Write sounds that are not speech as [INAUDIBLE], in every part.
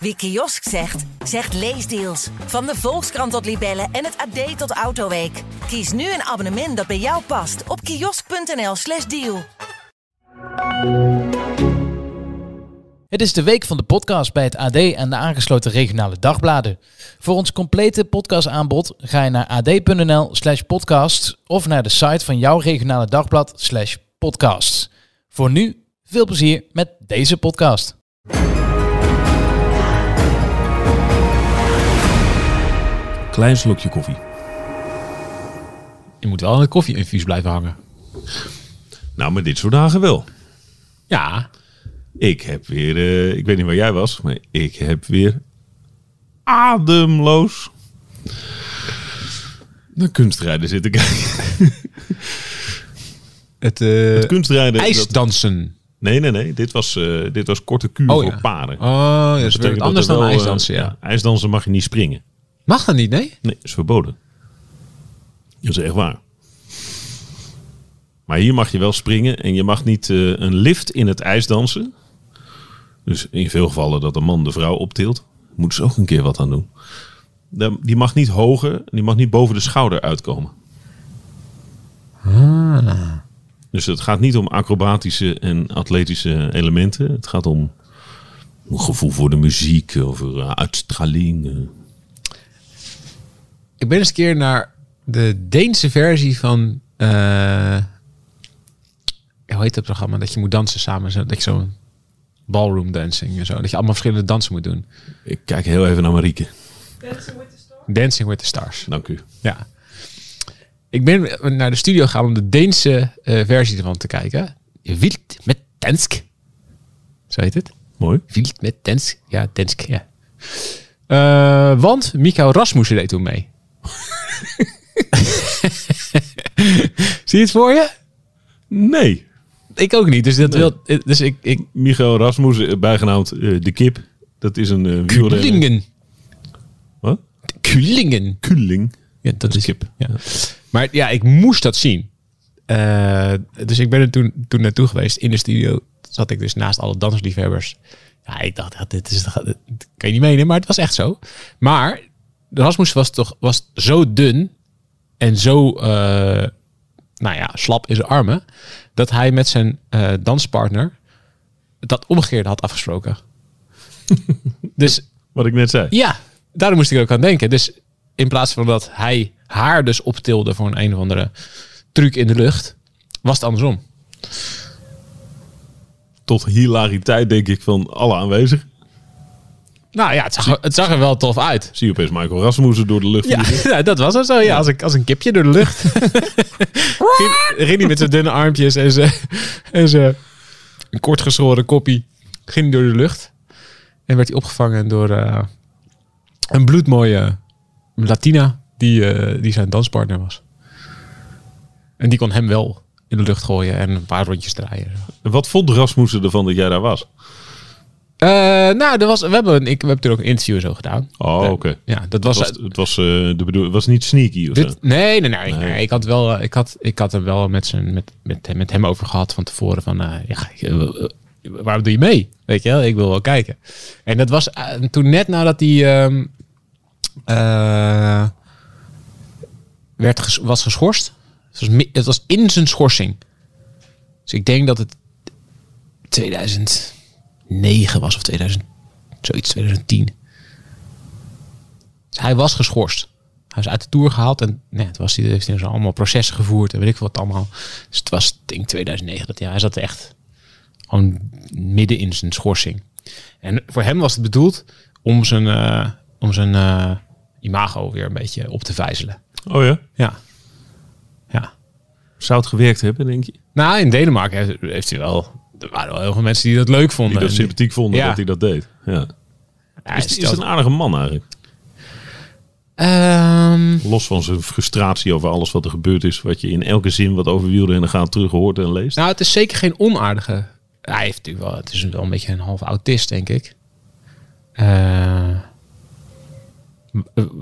Wie kiosk zegt, zegt leesdeals. Van de Volkskrant tot Libellen en het AD tot Autoweek. Kies nu een abonnement dat bij jou past op kiosk.nl/slash deal. Het is de week van de podcast bij het AD en de aangesloten regionale dagbladen. Voor ons complete podcastaanbod ga je naar ad.nl slash podcast of naar de site van jouw regionale dagblad slash podcasts. Voor nu, veel plezier met deze podcast. Klein slokje koffie. Je moet wel in het koffieinfuus blijven hangen. Nou, maar dit soort dagen wel. Ja, Ik heb weer, eh, ik weet niet waar jij was, maar ik heb weer ademloos naar kunstrijden zitten kijken. [LAUGHS] het, eh, Het kunstrijden. dat- ijsdansen. nee, nee, nee. Dit was, eh, dit was korte kuur Oh, voor ja. paarden. Oh, dat is anders er dan wel, ijsdansen, ja. ijsdansen mag je niet springen. Mag dat niet, nee? Nee, is verboden. Dat is echt waar. Maar hier mag je wel springen en je mag niet eh, een lift in het ijs dansen. Dus in veel gevallen dat een man de vrouw optilt, moeten ze ook een keer wat aan doen. Die mag niet hoger, die mag niet boven de schouder uitkomen. Dus het gaat niet om acrobatische en atletische elementen. Het gaat om een gevoel voor de muziek, over eh, uitstraling. Ik ben eens een keer naar de Deense versie van... eh, hoe heet dat programma? Dat je moet dansen samen. Zo, dat je zo'n ballroom dancing en zo. Dat je allemaal verschillende dansen moet doen. Ik kijk heel even naar Marieke. Dancing with the Stars. Dank u. Ja. Ik ben naar de studio gegaan om de Deense eh, versie ervan te kijken. Wild met Dansk. Zo heet het. Mooi. Wild met Dansk. Ja, Dansk, ja. Eh, want Mikael Rasmussen deed toen mee. [LAUGHS] Zie je het voor je? Nee. Ik ook niet. Dus, dat wil, dus ik... ik Michael Rasmus, eh, bijgenaamd eh, De Kip. Dat is een uh, wielrenner. Kulingen. Wat? Kulingen. Kuling. Ja, dat is kip. Ja. Maar ja, ik moest dat zien. Eh, dus ik ben er toen, toen naartoe geweest. In de studio zat ik dus naast alle dansliefhebbers. Ja, ik dacht, dit, is, dit kan je niet menen, maar het was echt zo. Maar de Rasmus was toch was zo dun en zo eh, nou ja, slap in zijn armen, dat hij met zijn eh, danspartner dat omgekeerde had afgesproken. [LAUGHS] dus Wat ik net zei. ja, daar moest ik ook aan denken. Dus in plaats van dat hij haar dus optilde voor een een of andere truc in de lucht, was het andersom. Tot hilariteit denk ik van alle aanwezigen. Nou ja, het zag, er- het zag er wel tof uit. Zie je opeens Michael Rasmussen door de lucht Ja, vliegen. [LAUGHS] ja, dat was het zo. Ja, als, een, als een kipje door de lucht. [LAUGHS] ging, hij met zijn dunne armpjes en zijn, en zijn een kortgeschoren koppie. Ging hij door de lucht. En werd hij opgevangen door eh, een bloedmooie Latina die, eh, die zijn danspartner was. En die kon hem wel in de lucht gooien en een paar rondjes draaien. Wat vond Rasmussen ervan dat jij daar was? Eh, nou, er was, we hebben, ik, we hebben toen ook een interview zo gedaan. Oh, Eh, oké. Ja, dat Het was, was, het was, eh, de bedoel, het was niet sneaky of zo. Nee, nee, nee, Nee. nee. Ik had wel, ik had, ik had er wel met, zijn, met, met, hem- met hem over gehad van tevoren van, eh, ja, waarom doe je mee? Weet je wel, ik wil wel kijken. En dat was toen net nadat hij eh, werd ges- was geschorst. Het was, het was in zijn schorsing. Dus ik denk dat het 2009 was of 2000, zoiets, 2010. Dus hij was geschorst. Hij is uit de tour gehaald en nee, het was, hij heeft hij zo allemaal processen gevoerd en weet ik wat allemaal. Dus het was denk ik 2009 dat ja, hij zat echt gewoon midden in zijn schorsing. En voor hem was het bedoeld om zijn, eh, om zijn eh, imago weer een beetje op te vijzelen. Oh ja? Ja. Ja. Zou het gewerkt hebben, denk je? Nou, in Denemarken heeft, heeft hij wel. Er waren wel heel veel mensen die dat leuk vonden. Die dat En sympathiek vonden Ja. dat hij dat deed. Ja. Ja, Is, een aardige man eigenlijk? Ehm, Los van zijn frustratie over alles wat er gebeurd is. Wat je in elke zin wat over wielrennen gaat terug hoort en leest. Nou, het is zeker geen onaardige. Hij heeft natuurlijk wel, het is wel een beetje een half autist, denk ik. Eh,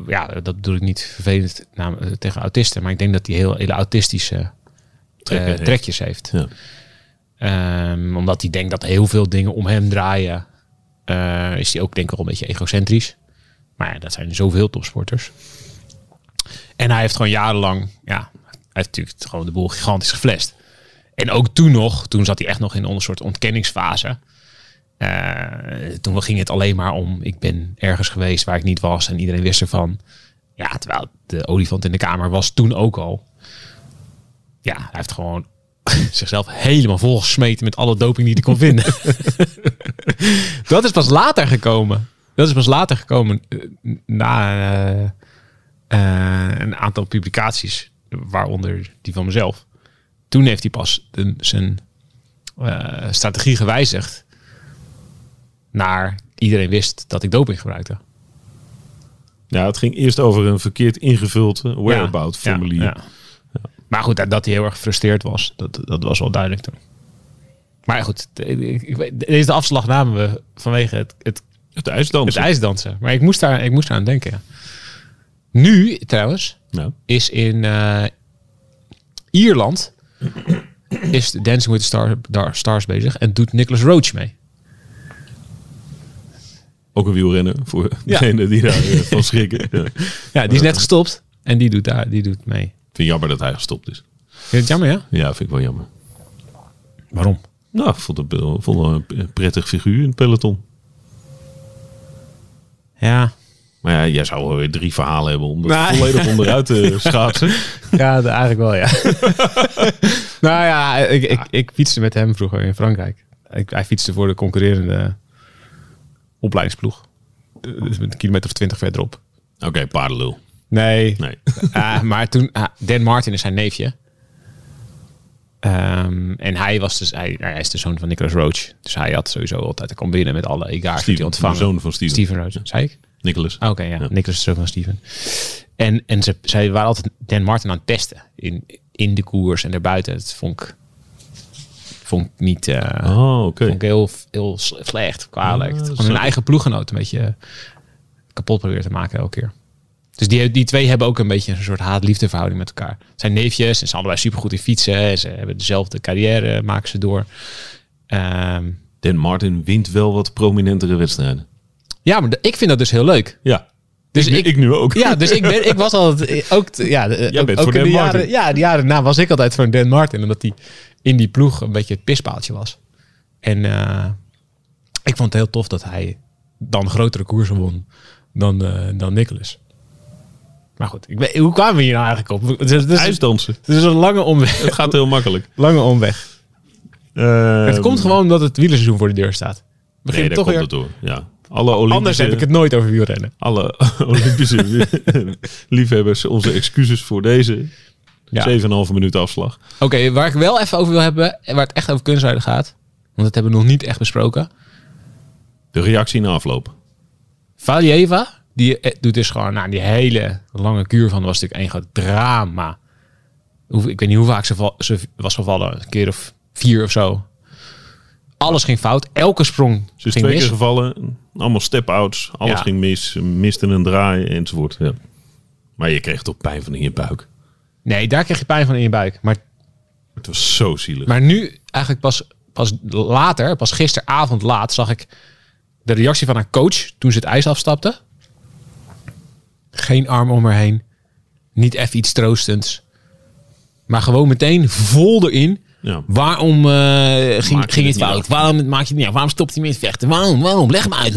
ja, dat bedoel ik niet vervelend eh, tegen autisten, maar ik denk dat hij heel hele autistische eh, trekjes heeft. Ja. Ehm, omdat hij denkt dat heel veel dingen om hem draaien. eh, is hij ook denk ik wel een beetje egocentrisch. Maar ja, dat zijn zoveel topsporters. En hij heeft gewoon jarenlang, ja, hij heeft natuurlijk gewoon de boel gigantisch geflasht. En ook toen nog, toen zat hij echt nog in een soort ontkenningsfase. Eh, toen ging het alleen maar om, ik ben ergens geweest waar ik niet was en iedereen wist ervan. Ja, terwijl de olifant in de kamer was toen ook al. Ja, hij heeft gewoon [LAUGHS] zichzelf helemaal volgesmeten met alle doping die hij kon vinden. [LAUGHS] dat is pas later gekomen. Dat is pas later gekomen eh, na eh, eh, een aantal publicaties, waaronder die van mezelf. Toen heeft hij pas de- zijn strategie gewijzigd naar iedereen wist dat ik doping gebruikte. Ja, het ging eerst over een verkeerd ingevuld eh, whereabout Ja, formulier. ja. Maar goed, dat, dat hij heel erg gefrustreerd was, dat, dat was wel duidelijk toen. Maar goed, deze afslag namen we vanwege het, het, Het ijsdansen. het ijsdansen. Maar ik moest daar, ik moest daar aan denken. ja. Nu, trouwens, Nou, is in eh, Ierland is Dancing with the Star, Dar- Stars bezig en doet Nicholas Roach mee. ook een wielrenner voor Ja. degenen die daar eh, van schrikken. Ja. [LAUGHS] Ik Ja, die is net gestopt en die doet daar, die doet mee. Vind het jammer dat hij gestopt is. Vind je het jammer, ja? Ja, vind ik wel jammer. Waarom? Nou, ik vond wel een prettig figuur in het peloton. Ja, Maar ja, jij zou wel weer drie verhalen hebben om dat Nee. volledig onderuit te [LAUGHS] schaatsen. Ja, eigenlijk wel, ja. [LAUGHS] nou ja, ik, ik, ik fietste met hem vroeger in Frankrijk. Ik, hij fietste voor de concurrerende opleidingsploeg. Dus met een kilometer of twintig verderop. Oké, paardenlul. Nee. Nee. [LAUGHS] Ah, maar toen, ah, Dan Martin is zijn neefje. Ehm, en hij, was dus, hij, hij is de zoon van Nicholas Roach. Dus hij had sowieso altijd te komen binnen met alle egaars die hij ontvangen. de zoon van Steven. Steven Roach, zei ik? Nicholas. Ah, Oké, ja. Nicholas is de zoon van Steven. En, en ze, zij waren altijd Dan Martin aan het testen. In, in de koers en daarbuiten. Dat vond ik, vond ik niet... eh, Oh, oké. vond ik heel, heel slecht, kwalijk. Ah, Gewoon snap hun eigen ploeggenoot een beetje kapot proberen te maken elke keer. Dus die, die twee hebben ook een beetje een soort haat-liefde verhouding met elkaar. Het zijn neefjes en ze zijn allebei supergoed in fietsen. En ze hebben dezelfde carrière, maken ze door. Ehm, Dan Martin wint wel wat prominentere wedstrijden. ja, maar ik vind dat dus heel leuk. Ja. Dus ik, nu- ik- ik nu ook. Ja, dus ik, ben, ik was altijd ook... Ja, Jij ook, bent ook voor in Dan de Martin. jaren, Ja, de jaren daarna was ik altijd voor Dan Martin. Omdat hij in die ploeg een beetje het pispaaltje was. En eh, ik vond het heel tof dat hij dan grotere koersen won dan, eh, dan Nicholas. Maar goed, ik hoe kwamen we hier nou eigenlijk op? Het is, het is, IJsdansen. het is een lange omweg. Het gaat heel makkelijk. Lange omweg. Eh, het komt gewoon omdat het wielerseizoen voor de deur staat. We Nee, daar toch komt weer... het door. Ja. Alle Olympische, Anders heb ik het nooit over wielrennen. alle [LAUGHS] Olympische [LAUGHS] liefhebbers, onze excuses voor deze Ja. 7,5 minuten afslag. Oké, waar ik wel even over wil hebben, en waar het echt over kunstrijden gaat, want dat hebben we nog niet echt besproken. De reactie na afloop. Valieva, die eh, doet dus gewoon, nou, die hele lange kuur van was natuurlijk één groot drama. Ik weet niet hoe vaak ze, val- ze was gevallen, een keer of vier of zo. Alles ging fout, elke sprong Ze is ging twee mis. keer gevallen. Allemaal step-outs. Alles Ja. ging mis. Miste een draai enzovoort. Ja. Maar je kreeg toch pijn van in je buik. Nee, daar kreeg je pijn van in je buik. Maar, Het was zo zielig. maar nu, eigenlijk pas, pas later, pas gisteravond laat, zag ik de reactie van haar coach toen ze het ijs afstapte. Geen arm om haar heen. Niet even iets troostends. Maar gewoon meteen vol erin. ja. Waarom eh, ging, je ging het het fout? Waarom maak je het niet? Waarom stopt hij met vechten? Waarom? Waarom? Leg hem uit.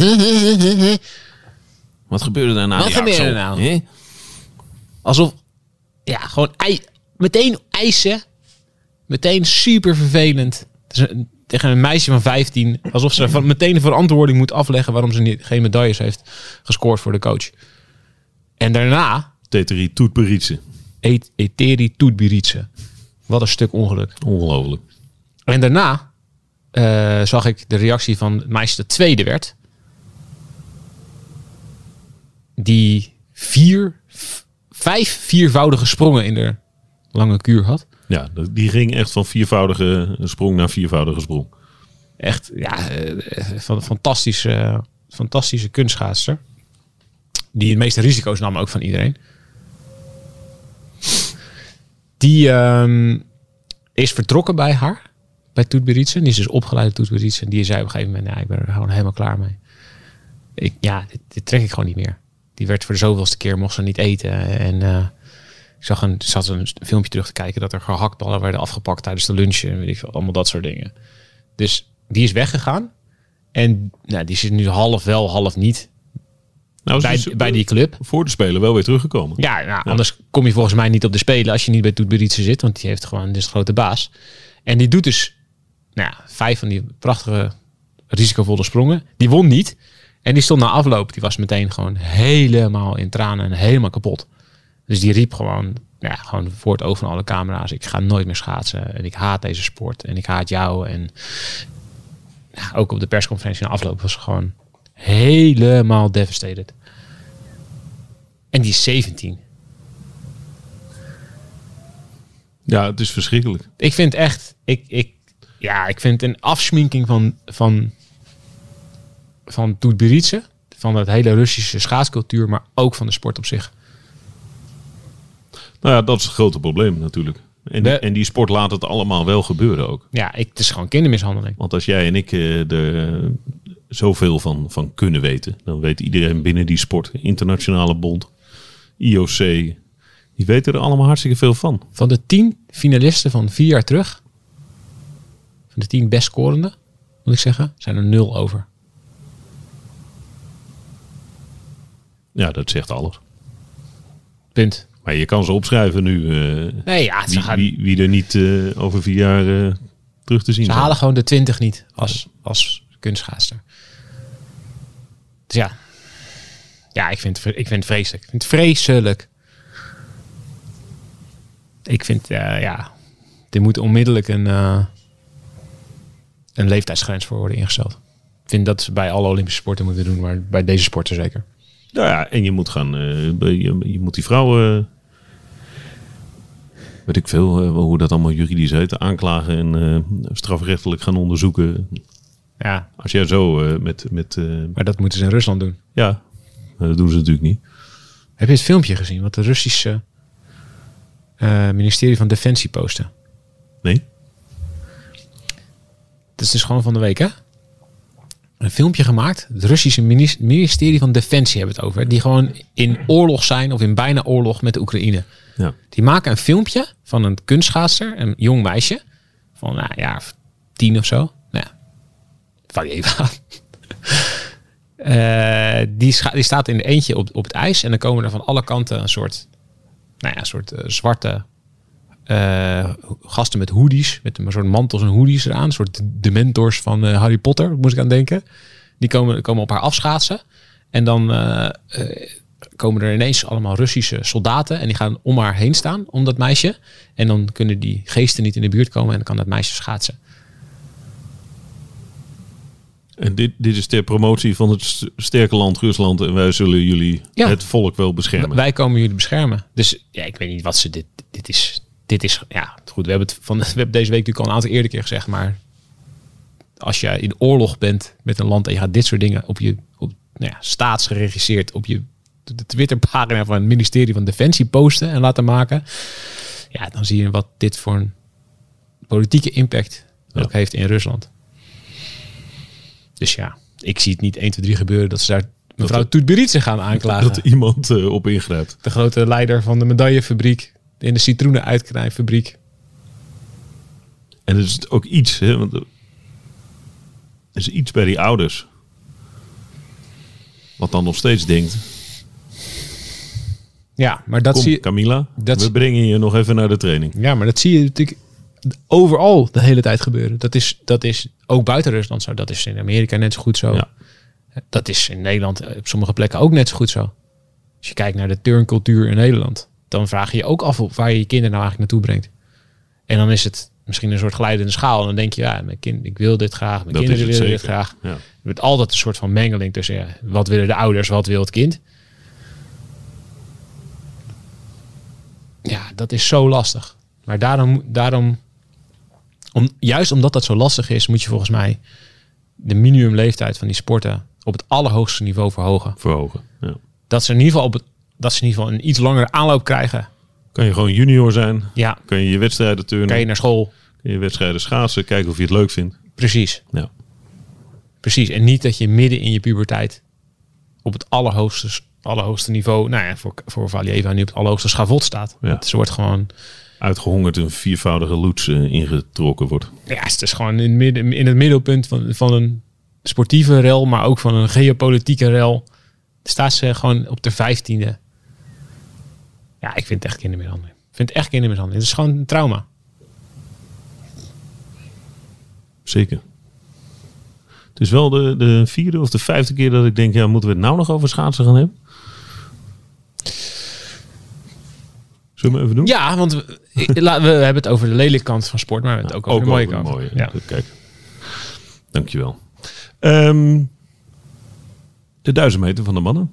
Wat gebeurde daarna? Wat gebeurde er nou? Alsof, ja, gewoon ei, meteen eisen. Meteen super vervelend. Het is een- tegen een meisje van 15. Alsof ze van, meteen de verantwoording moet afleggen waarom ze niet, geen medailles heeft gescoord voor de coach. En daarna, Teterie Toetberitse. et, Eteri Toetbiritse. Wat een stuk ongeluk. Ongelooflijk. En daarna eh, zag ik de reactie van het meisje dat tweede werd. Die vier, vijf viervoudige sprongen in de lange kuur had. Ja, die ging echt van viervoudige sprong naar viervoudige sprong. Echt, ja, eh, van fantastische, fantastische kunstschaatster. Die de meeste risico's nam ook van iedereen. Die ehm, is vertrokken bij haar, bij Toet Beritsen. Die is dus opgeleid door Toet. En die zei op een gegeven moment, ja, ik ben er gewoon helemaal klaar mee. ik, ja, dit, dit trek ik gewoon niet meer. Die werd voor de zoveelste keer, mocht ze niet eten. En eh, ik zag een, zat een filmpje terug te kijken dat er gehaktballen werden afgepakt tijdens de lunch. En weet ik veel, allemaal dat soort dingen. Dus die is weggegaan. En nou, die zit nu half wel, half niet Nou, bij, bij die club. voor de Spelen wel weer teruggekomen. Ja, nou, anders kom je volgens mij niet op de Spelen als je niet bij Toet Beritse zit. Want die heeft gewoon, dus grote baas. En die doet dus nou vijf van die prachtige risicovolle sprongen. Die won niet. En die stond na afloop, die was meteen gewoon helemaal in tranen en helemaal kapot. Dus die riep gewoon, nou ja, gewoon voor het oog van alle camera's. Ik ga nooit meer schaatsen. En ik haat deze sport. En ik haat jou. En ja, ook op de persconferentie na afloop was gewoon helemaal devastated. En die is 17. Ja, het is verschrikkelijk. Ik vind echt, ik, ik, ja, ik vind een afsminking van, van, van Toet Beritse, van het hele Russische schaatscultuur, maar ook van de sport op zich. Nou ja, dat is het grote probleem natuurlijk. En, en die sport laat het allemaal wel gebeuren ook. Ja, ik, het is gewoon kindermishandeling. Want als jij en ik eh, eh, zoveel van, van kunnen weten, dan weet iedereen binnen die sport, internationale bond, IOC, die weten er allemaal hartstikke veel van. Van de tien finalisten van vier jaar terug, van de tien best scorende, moet ik zeggen, zijn er nul over. Ja, dat zegt alles. Punt. Maar je kan ze opschrijven nu, eh, Nee, ja, ze, wie, gaan, wie, wie er niet eh, over vier jaar eh, terug te zien ze halen gewoon de twintig niet als, als kunstschaatster. Dus ja, ja ik, vind, ik vind het vreselijk. Ik vind het vreselijk. Ik vind, eh, ja, er moet onmiddellijk een, eh, een leeftijdsgrens voor worden ingesteld. Ik vind dat ze bij alle Olympische sporten moeten doen, maar bij deze sporten zeker. Nou ja, en je moet gaan, eh, je, je moet die vrouwen, weet ik veel, hoe dat allemaal juridisch heet, aanklagen en strafrechtelijk gaan onderzoeken. Ja, Als jij zo eh, met, met eh, maar dat moeten ze in Rusland doen. ja, dat doen ze natuurlijk niet. Heb je het filmpje gezien wat de Russische eh, ministerie van Defensie postte? Nee? Het is dus gewoon van de week, hè? Een filmpje gemaakt. Het Russische minis- ministerie van Defensie hebben het over. Die gewoon in oorlog zijn of in bijna oorlog met de Oekraïne. Ja. Die maken een filmpje van een kunstschaatster, een jong meisje. Van nou ja, tien of zo. Aan. Eh, die, die staat in de eentje op, op het ijs. En dan komen er van alle kanten een soort, nou ja, een soort eh, zwarte eh, gasten met hoodies. Met een soort mantels en hoodies eraan. Een soort de mentors van Harry Potter, moest ik aan denken. Die komen, komen op haar afschaatsen. En dan komen er ineens allemaal Russische soldaten. En die gaan om haar heen staan, om dat meisje. En dan kunnen die geesten niet in de buurt komen. En dan kan dat meisje schaatsen. En dit, dit is ter promotie van het st- sterke land Rusland en wij zullen jullie Ja. het volk wel beschermen. Wij komen jullie beschermen. Dus ja, ik weet niet wat ze dit. Dit is. Dit is. Ja, goed. We hebben het van. [LAUGHS] We hebben deze week natuurlijk al een aantal eerder keer gezegd. Maar als je in oorlog bent met een land en je gaat dit soort dingen op je. Op, nou ja, staatsgeregisseerd op je. De Twitterpagina van het ministerie van Defensie posten en laten maken. Ja, dan zie je wat dit voor een politieke impact Ja. ook heeft in Rusland. Dus ja, ik zie het niet 1, 2, 3 gebeuren dat ze daar mevrouw Toetberitse gaan aanklagen. Dat er iemand eh, op ingrijpt. De grote leider van de medaillefabriek. In de citroenen uitknijfabriek. En het is ook iets, hè, want er is iets bij die ouders. Wat dan nog steeds denkt, Ja, maar dat kom zie je. Camilla, dat- we brengen je nog even naar de training. Ja, maar dat zie je natuurlijk overal de hele tijd gebeuren. Dat is, dat is ook buiten Rusland zo. Dat is in Amerika net zo goed zo. Ja. Dat is in Nederland eh, op sommige plekken ook net zo goed zo. Als je kijkt naar de turncultuur in Nederland, dan vraag je je ook af waar je je kinderen nou eigenlijk naartoe brengt. En dan is het misschien een soort glijdende schaal. En dan denk je, ja, mijn kind, ik wil dit graag. Mijn Dat kinderen willen dit graag. Ja. Er wordt altijd een soort van mengeling tussen ja, wat willen de ouders, wat wil het kind. Ja, dat is zo lastig. Maar daarom, daarom om, juist omdat dat zo lastig is, moet je volgens mij de minimumleeftijd van die sporten op het allerhoogste niveau verhogen. Verhogen. Ja. Dat ze in ieder geval op het, dat ze in ieder geval een iets langere aanloop krijgen. Kan je gewoon junior zijn, Ja, kan je je wedstrijden turnen, kan je naar school. kan je wedstrijden schaatsen, kijken of je het leuk vindt. Precies, Ja. precies. En niet dat je midden in je puberteit op het allerhoogste, allerhoogste niveau, nou ja, voor, voor Valieva nu op het allerhoogste schavot staat. Ja. Het wordt gewoon, Uitgehongerd een viervoudige loets eh, ingetrokken wordt. ja, het is gewoon in, het midden, in het middelpunt van, van een sportieve rel, maar ook van een geopolitieke rel. Staat ze gewoon op de vijftiende. Ja, ik vind het echt kindermishandeling. Ik vind het echt kindermishandeling. Het is gewoon een trauma. Zeker. Het is wel de, de vierde of de vijfde keer dat ik denk, ja, moeten we het nou nog over schaatsen gaan hebben? Zullen we even doen? Ja, want we, hebben het over de lelijke kant van sport, maar we hebben het ook over de mooie over kant. mooie. Ja. Kijk. Dankjewel. Ehm de duizend meter van de mannen.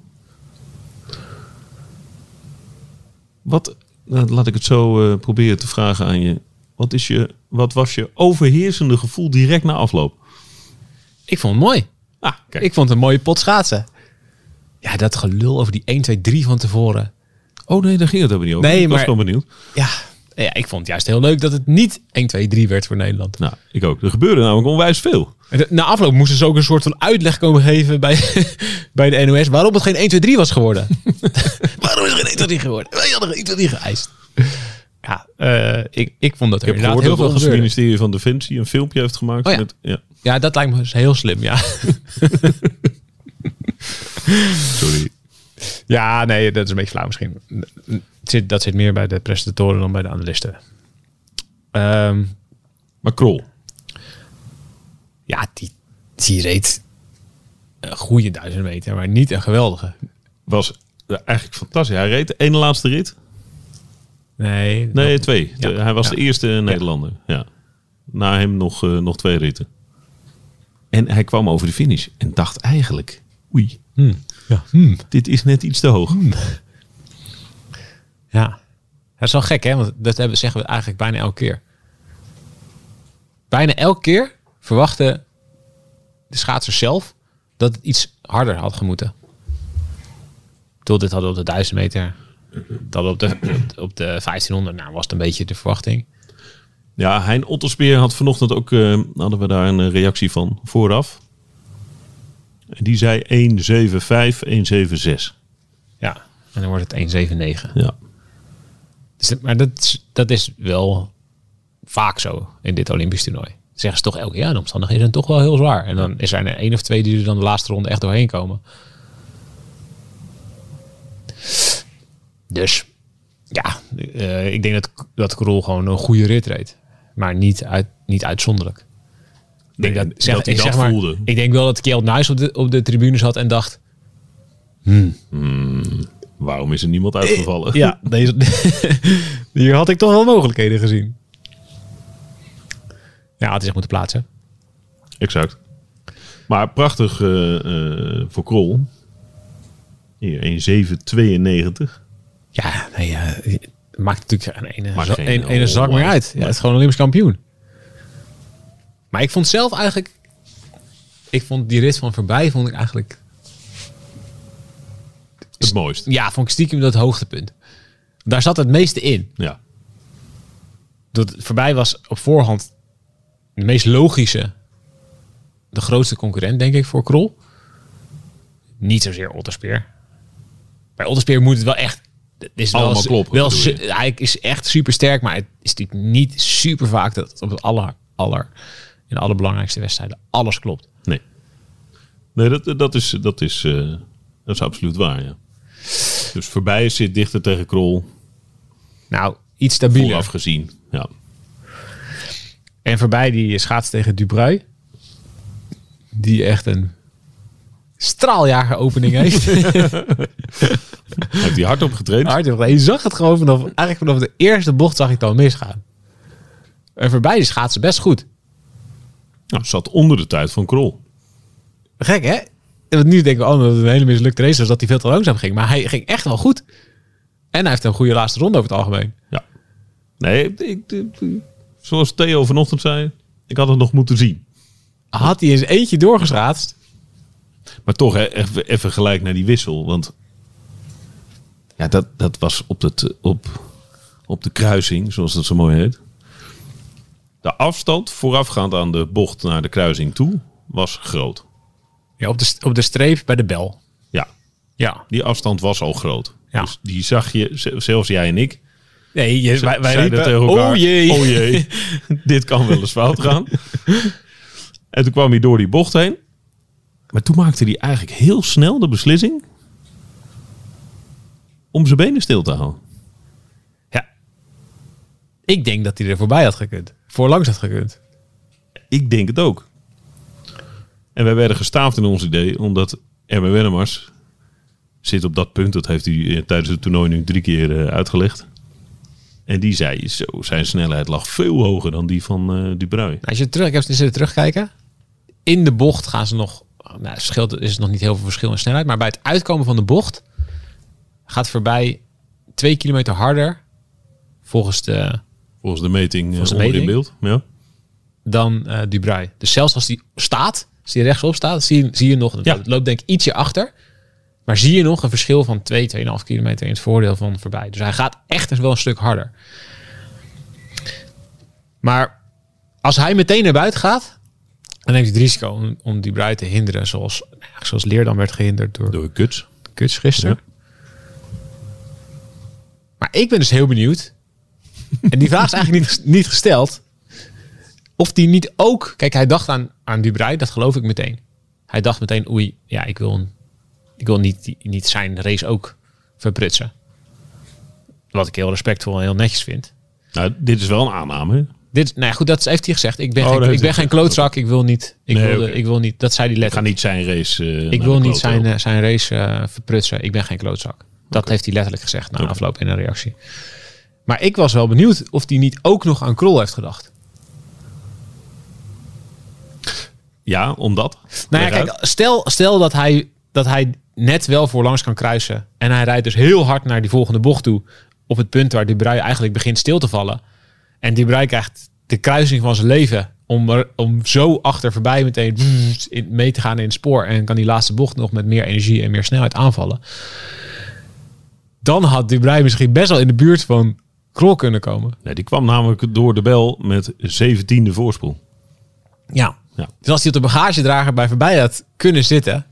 Wat, nou, laat ik het zo eh, proberen te vragen aan je. Wat, is je. wat was je overheersende gevoel direct na afloop? Ik vond het mooi. Ah, kijk. Ik vond het een mooie pot schaatsen. Ja, dat gelul over die 1, 2, 3 van tevoren. Oh nee, daar ging het over niet over. Nee, ik was gewoon benieuwd. Ja, ja, ik vond het juist heel leuk dat het niet 1, 2, 3 werd voor Nederland. Nou, ik ook. Er gebeurde namelijk onwijs veel. Na afloop moesten ze ook een soort van uitleg komen geven bij, [LAUGHS] bij de NOS waarom het geen 1, 2, 3 was geworden. [LAUGHS] waarom is het geen 1, 2, 3 geworden? Wij hadden geen 1, 2, 3 geëist. Ja, eh, ik, ik vond dat er Ik heb gehoord heel dat veel gebeurde. ministerie van Defensie een filmpje heeft gemaakt. Oh ja. met, ja. Ja, dat lijkt me dus heel slim, ja. [LAUGHS] Sorry. Ja, nee, dat is een beetje flauw misschien. Het zit, dat zit meer bij de presentatoren dan bij de analisten. Ehm, Maar Krol. ja, die, die reed een goede duizend meter, maar niet een geweldige. was eigenlijk fantastisch. Hij reed de ene laatste rit. Nee, Nee, twee. Ja. De- hij was Ja. de eerste Nederlander. Ja. Na hem nog, eh, nog twee ritten. En hij kwam over de finish en dacht eigenlijk... Oei, ja. dit is net iets te hoog. ja. Dat is wel gek, hè? Want dat hebben, zeggen we eigenlijk bijna elke keer. Bijna elke keer verwachten de schaatsers zelf dat het iets harder had gemoeten. Tot dit hadden we op de 1000 meter. Dat op de, op de 1500, nou was het een beetje de verwachting. Ja, Hein Otterspeer had vanochtend ook... eh, hadden we daar een reactie van vooraf. Die zei 175, 176. Ja, en dan wordt het 1,79. Ja. Dus, maar dat, is- dat is wel vaak zo in dit Olympisch toernooi. Zeggen ze toch elke jaar, de omstandigheden zijn toch wel heel zwaar. En dan is er een één of twee die er dan de laatste ronde echt doorheen komen. Dus ja, eh, ik denk dat, dat Krol gewoon een goede rit reed. Maar niet, uit, niet uitzonderlijk. Ik denk dat, zeg, dat hij ik dat zeg maar, voelde. Ik denk wel dat Kjeld Nuis op de, op de tribune zat en dacht... Waarom is er niemand uitgevallen? Ja, [LAUGHS] deze, [LAUGHS] hier had ik toch wel mogelijkheden gezien. Ja, had hij zich moeten plaatsen. Exact. Maar prachtig eh, eh, voor Krol. Hier, 1,792. Ja, nee, ja, het maakt natuurlijk geen ene, Maakt geen een- ene zak meer uit. uit. Ja, het is gewoon Olympisch kampioen. Maar ik vond zelf eigenlijk... Ik vond die rit van voorbij, vond ik eigenlijk... Het mooist. Ja, vond ik stiekem dat hoogtepunt. Daar zat het meeste in. Ja. Dat voorbij was op voorhand de meest logische, de grootste concurrent, denk ik, voor Krol. Niet zozeer Otterspeer. Bij Otterspeer moet het wel echt. Het is wel, kloppen, Wel, hij is echt super sterk, maar het is natuurlijk niet super vaak dat het op het aller, aller, in de allerbelangrijkste wedstrijden alles klopt. Nee. Nee, dat, dat, is, dat, is, eh, dat is absoluut waar, ja. Dus voorbij zit dichter tegen Krol. Nou, iets stabieler. Vooraf gezien. Ja. En voorbij die schaats tegen Dubrui. Die echt een straaljager opening heeft. [LAUGHS] Heeft hij hard op getraind? Hard, joh. je zag het gewoon vanaf, eigenlijk vanaf de eerste bocht zag ik het al misgaan. En voorbij die schaatsen best goed. Nou, zat onder de tijd van Krol. Gek hè? Want nu denken we, oh, dat het een hele mislukte race was dat hij veel te langzaam ging. Maar hij ging echt wel goed. En hij heeft een goede laatste ronde over het algemeen. Ja. Nee, ik, ik- zoals Theo vanochtend zei, ik had het nog moeten zien. Had hij eens eentje doorgeschaatst. Maar toch, hè, even, even gelijk naar die wissel. Want ja, dat, dat was op, het, op, op de kruising, zoals dat zo mooi heet. De afstand voorafgaand aan de bocht naar de kruising toe was groot. Ja, op, de, op de streep bij de bel. Ja, Ja. Die afstand was al groot. Ja. Dus die zag je, zelfs jij en ik, Nee, je, wij, wij riepen, tegen elkaar, oh jee. oh jee, [LAUGHS] dit kan wel eens fout gaan. [LAUGHS] En toen kwam hij door die bocht heen. Maar toen maakte hij eigenlijk heel snel de beslissing om zijn benen stil te houden. Ja. Ik denk dat hij er voorbij had gekund. Voorlangs had gekund. Ik denk het ook. En wij werden gestaafd in ons idee, omdat Erwin Wennemars zit op dat punt. Dat heeft hij eh, tijdens het toernooi nu drie keer eh, uitgelegd. En die zei, zo, zijn snelheid lag veel hoger dan die van eh Dubrui. Als je terug, ik heb zitten terugkijken. In de bocht gaan ze nog. Nou, het scheelt, is nog niet heel veel verschil in snelheid. Maar bij het uitkomen van de bocht gaat voorbij twee kilometer harder. Volgens de, Volgens de meting eh, Volgens de onder in meting? beeld. Ja. dan eh Dubrui. Dus zelfs als die staat, als die rechtsop staat, zie je, zie je nog. Ja. Het loopt denk ik ietsje achter. Maar zie je nog een verschil van 2, 2,5 kilometer in het voordeel van voorbij. Dus hij gaat echt wel een stuk harder. Maar als hij meteen naar buiten gaat, dan neemt hij het risico om, om die brui te hinderen. Zoals, zoals Leerdam werd gehinderd door, Door Kuts. Kuts gisteren. Ja. Maar ik ben dus heel benieuwd. En die vraag is eigenlijk niet, niet gesteld. Of die niet ook... Kijk, hij dacht aan, aan Dubrui, dat geloof ik meteen. Hij dacht meteen, oei, ja, ik wil, ik wil niet, niet zijn race ook verprutsen. Wat ik heel respectvol en heel netjes vind. Nou, dit is wel een aanname. hè? Dit, nou ja, goed, dat heeft hij gezegd. Ik ben, Oh, geen, ik ben geen klootzak. Ik wil niet. Ik, Nee, wilde, oké. ik wil niet. Dat zei hij Ga letterlijk. niet zijn race. eh, Ik wil niet zijn, eh, zijn race eh, verprutsen. Ik ben geen klootzak. Dat heeft hij letterlijk gezegd na afloop in een reactie. Maar ik was wel benieuwd of hij niet ook nog aan Krol heeft gedacht. Ja, omdat. Nou ja, kijk, stel, stel dat, hij, dat hij net wel voorlangs kan kruisen. En hij rijdt dus heel hard naar die volgende bocht toe. Op het punt waar Dubrui eigenlijk begint stil te vallen. En Dubrui krijgt de kruising van zijn leven. Om, er, om zo achter voorbij meteen in- mee te gaan in het spoor. En kan die laatste bocht nog met meer energie en meer snelheid aanvallen. Dan had Dubrui misschien best wel in de buurt van Krol kunnen komen. Nee, die kwam namelijk door de bel met 17e voorsprong. Ja. Ja. Dus als hij op de bagagedrager bij voorbij had kunnen zitten.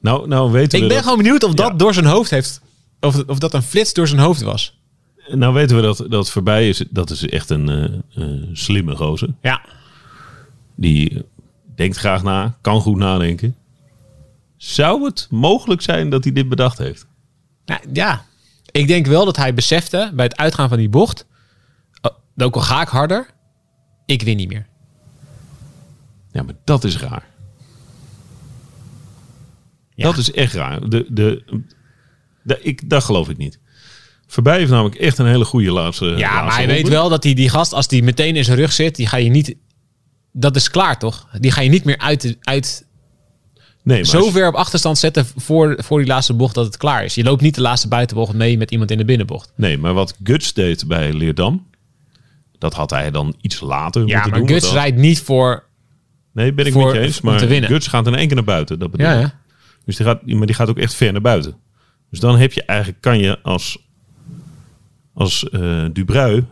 Nou, nou weten Ik we ben dat, gewoon benieuwd of dat Ja. door zijn hoofd heeft. Of, of dat een flits door zijn hoofd was. nou weten we dat, dat voorbij is. Dat is echt een eh, eh, slimme gozer. Ja. Die denkt graag na, kan goed nadenken. Zou het mogelijk zijn dat hij dit bedacht heeft? Nou, ja. Ik denk wel dat hij besefte bij het uitgaan van die bocht. oh, ook al ga ik harder. Ik win niet meer. Ja, maar dat is raar. Ja. Dat is echt raar. De, de, de, ik, dat geloof ik niet. Voorbij heeft namelijk echt een hele goede laatste. Ja, maar hij weet wel dat hij die gast, als die meteen in zijn rug zit, die ga je niet. Dat is klaar toch? Die ga je niet meer uit, uit Nee, maar zo ver op achterstand zetten voor, voor die laatste bocht dat het klaar is. Je loopt niet de laatste buitenbocht mee met iemand in de binnenbocht. Nee, maar wat Guts deed bij Leerdam, dat had hij dan iets later Ja, moeten maar doen. Guts want dat- rijdt niet voor. Nee, ben ik voor- je eens. Maar. Guts gaat in één keer naar buiten. Dat bedoel Ja, ja. Dus die gaat, maar die gaat ook echt ver naar buiten. Dus dan heb je eigenlijk, kan je als, als eh Dubrui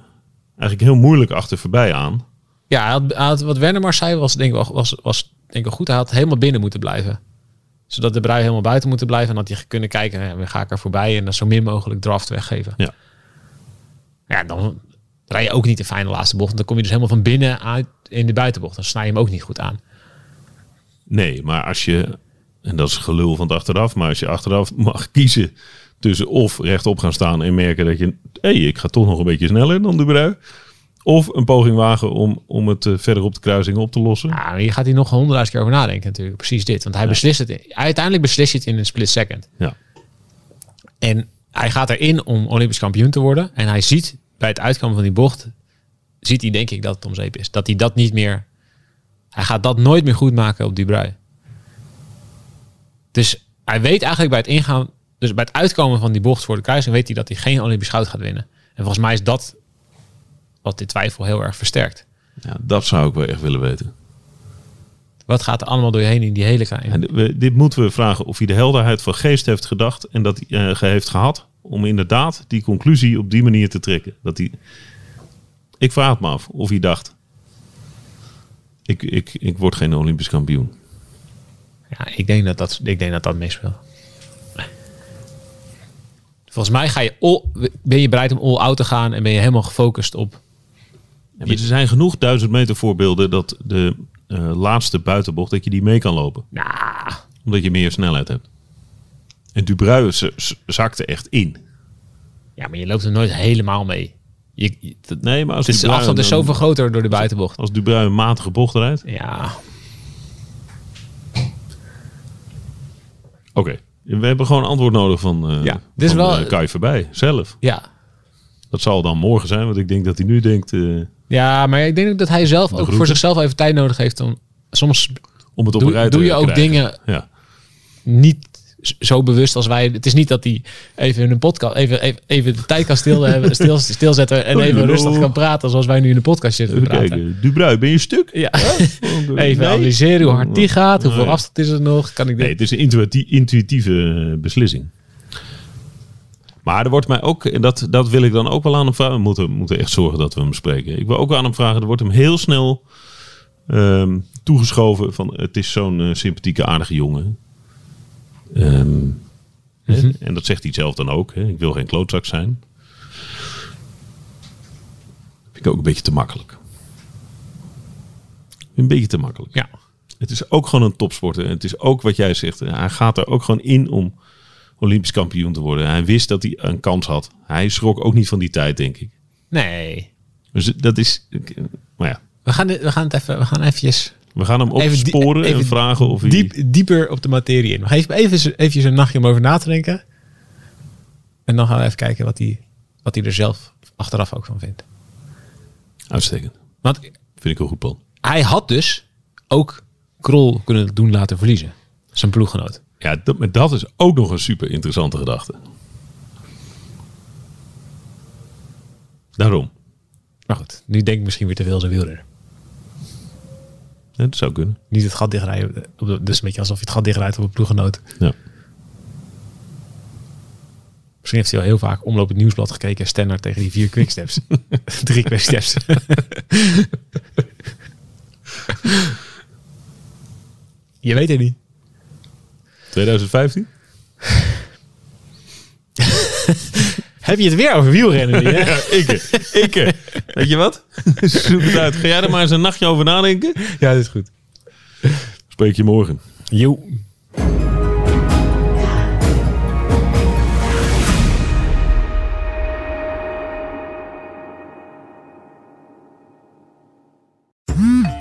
eigenlijk heel moeilijk achter voorbij aan. Ja, wat Wernemars zei was denk ik was, was, denk ik goed. Had helemaal binnen moeten blijven. Zodat de brui helemaal buiten moeten blijven. En dat hij kunnen kijken, dan ga ik er voorbij. En dan zo min mogelijk draft weggeven. Ja. Ja, dan rij je ook niet de fijne laatste bocht. Want dan kom je dus helemaal van binnen uit in de buitenbocht. Dan snij je hem ook niet goed aan. Nee, maar als je, en dat is gelul van het achteraf, maar als je achteraf mag kiezen tussen of rechtop gaan staan en merken dat je, hé, hey, ik ga toch nog een beetje sneller dan Dubrui. Of een poging wagen om, om het eh, verder op de kruising op te lossen. Ja, maar hier gaat hij nog honderdduizend keer over nadenken natuurlijk. Precies dit. Want hij beslist het. Uiteindelijk beslist hij het in een split second. Ja. En hij gaat erin om Olympisch kampioen te worden. En hij ziet bij het uitkomen van die bocht, ziet hij denk ik dat het om zeep is. Dat hij dat niet meer, hij gaat dat nooit meer goed maken op Dubrui. Dus hij weet eigenlijk bij het ingaan, dus bij het uitkomen van die bocht voor de kruising, weet hij dat hij geen Olympisch goud gaat winnen. En volgens mij is dat wat dit twijfel heel erg versterkt. ja, dat zou ik wel echt willen weten. Wat gaat er allemaal door je heen in die hele En kleine... we- dit moeten we vragen of hij de helderheid van geest heeft gedacht en dat hij eh, ge- heeft gehad om inderdaad die conclusie op die manier te trekken. Dat hij, ik vraag het me af of hij dacht, ik, ik, ik word geen Olympisch kampioen. Ja, ik denk dat dat, ik denk dat, dat meespeelt. Volgens mij ga je all, ben je bereid om all out te gaan en ben je helemaal gefocust op. Ja, er zijn genoeg duizend meter voorbeelden dat de eh, laatste buitenbocht, dat je die mee kan lopen. Nou, Omdat je meer snelheid hebt. En z- zakte echt in. ja, maar je loopt er nooit helemaal mee. Je, je- dat- Nee, maar als het is, de afstand is zoveel groter door de buitenbocht. Als Dubrui een matige bocht rijdt. Ja, Oké, we hebben gewoon antwoord nodig van, eh Ja, dit is wel- eh, Kai voorbij zelf. ja. Dat zal dan morgen zijn, want ik denk dat hij nu denkt eh, Ja, maar ik denk dat hij zelf ook voor zichzelf even tijd nodig heeft om. Soms om het op doe, doe je ook krijgen. dingen Ja. niet zo bewust als wij. Het is niet dat hij even in een podcast even, even, even de tijd kan stil, hebben, [LAUGHS] stil, stilzetten en even rustig kan praten zoals wij nu in de podcast zitten te Even praten. kijken. Dubrui, ben je stuk? Ja. [LAUGHS] Even Even analyseren hoe hard die gaat, hoeveel Nee. afstand is er nog. Kan ik dit? Nee, het is een intuïtie- intuïtieve eh, beslissing. Maar er wordt mij ook, en dat, dat wil ik dan ook wel aan hem vragen. We moeten, moeten echt zorgen dat we hem spreken. Ik wil ook aan hem vragen, er wordt hem heel snel ehm, toegeschoven van het is zo'n eh, sympathieke, aardige jongen. Ehm, Mhm. En dat zegt hij zelf dan ook. Hè. Ik wil geen klootzak zijn. Vind ik ook een beetje te makkelijk. Een beetje te makkelijk. Ja. Het is ook gewoon een topsporter. Het is ook wat jij zegt. Hij gaat er ook gewoon in om Olympisch kampioen te worden. Hij wist dat hij een kans had. Hij schrok ook niet van die tijd, denk ik. Nee. Dus dat is. Maar ja, We gaan, we gaan het even. We gaan eventjes we gaan hem opsporen even en vragen of hij. diep, dieper op de materie in. We gaan even, even, een nachtje om over na te denken. En dan gaan we even kijken wat hij, wat hij er zelf achteraf ook van vindt. Uitstekend. Want Vind ik een goed plan. hij had dus ook Krol kunnen doen laten verliezen. Zijn ploeggenoot. Ja, dat, maar dat is ook nog een super interessante gedachte. Daarom. Maar goed, nu denk ik misschien weer te veel zijn wielrenner. Ja, dat zou kunnen. Niet het gat dichtrijden. de- Dus een beetje alsof je het gat dichtrijdt op een ploeggenoot. Ja. Misschien heeft hij al heel vaak omloop het nieuwsblad gekeken. Stenner tegen die vier quicksteps. [LAUGHS] Drie quicksteps. [LAUGHS] je weet het niet. 2015? [LAUGHS] Heb je het weer over wielrennen? nu, hè? [LAUGHS] Ja, ikke. Ikke. Weet je wat? [LAUGHS] Zoek het uit. Ga jij er maar eens een nachtje over nadenken? ja, dat is goed. Spreek je morgen. Jo.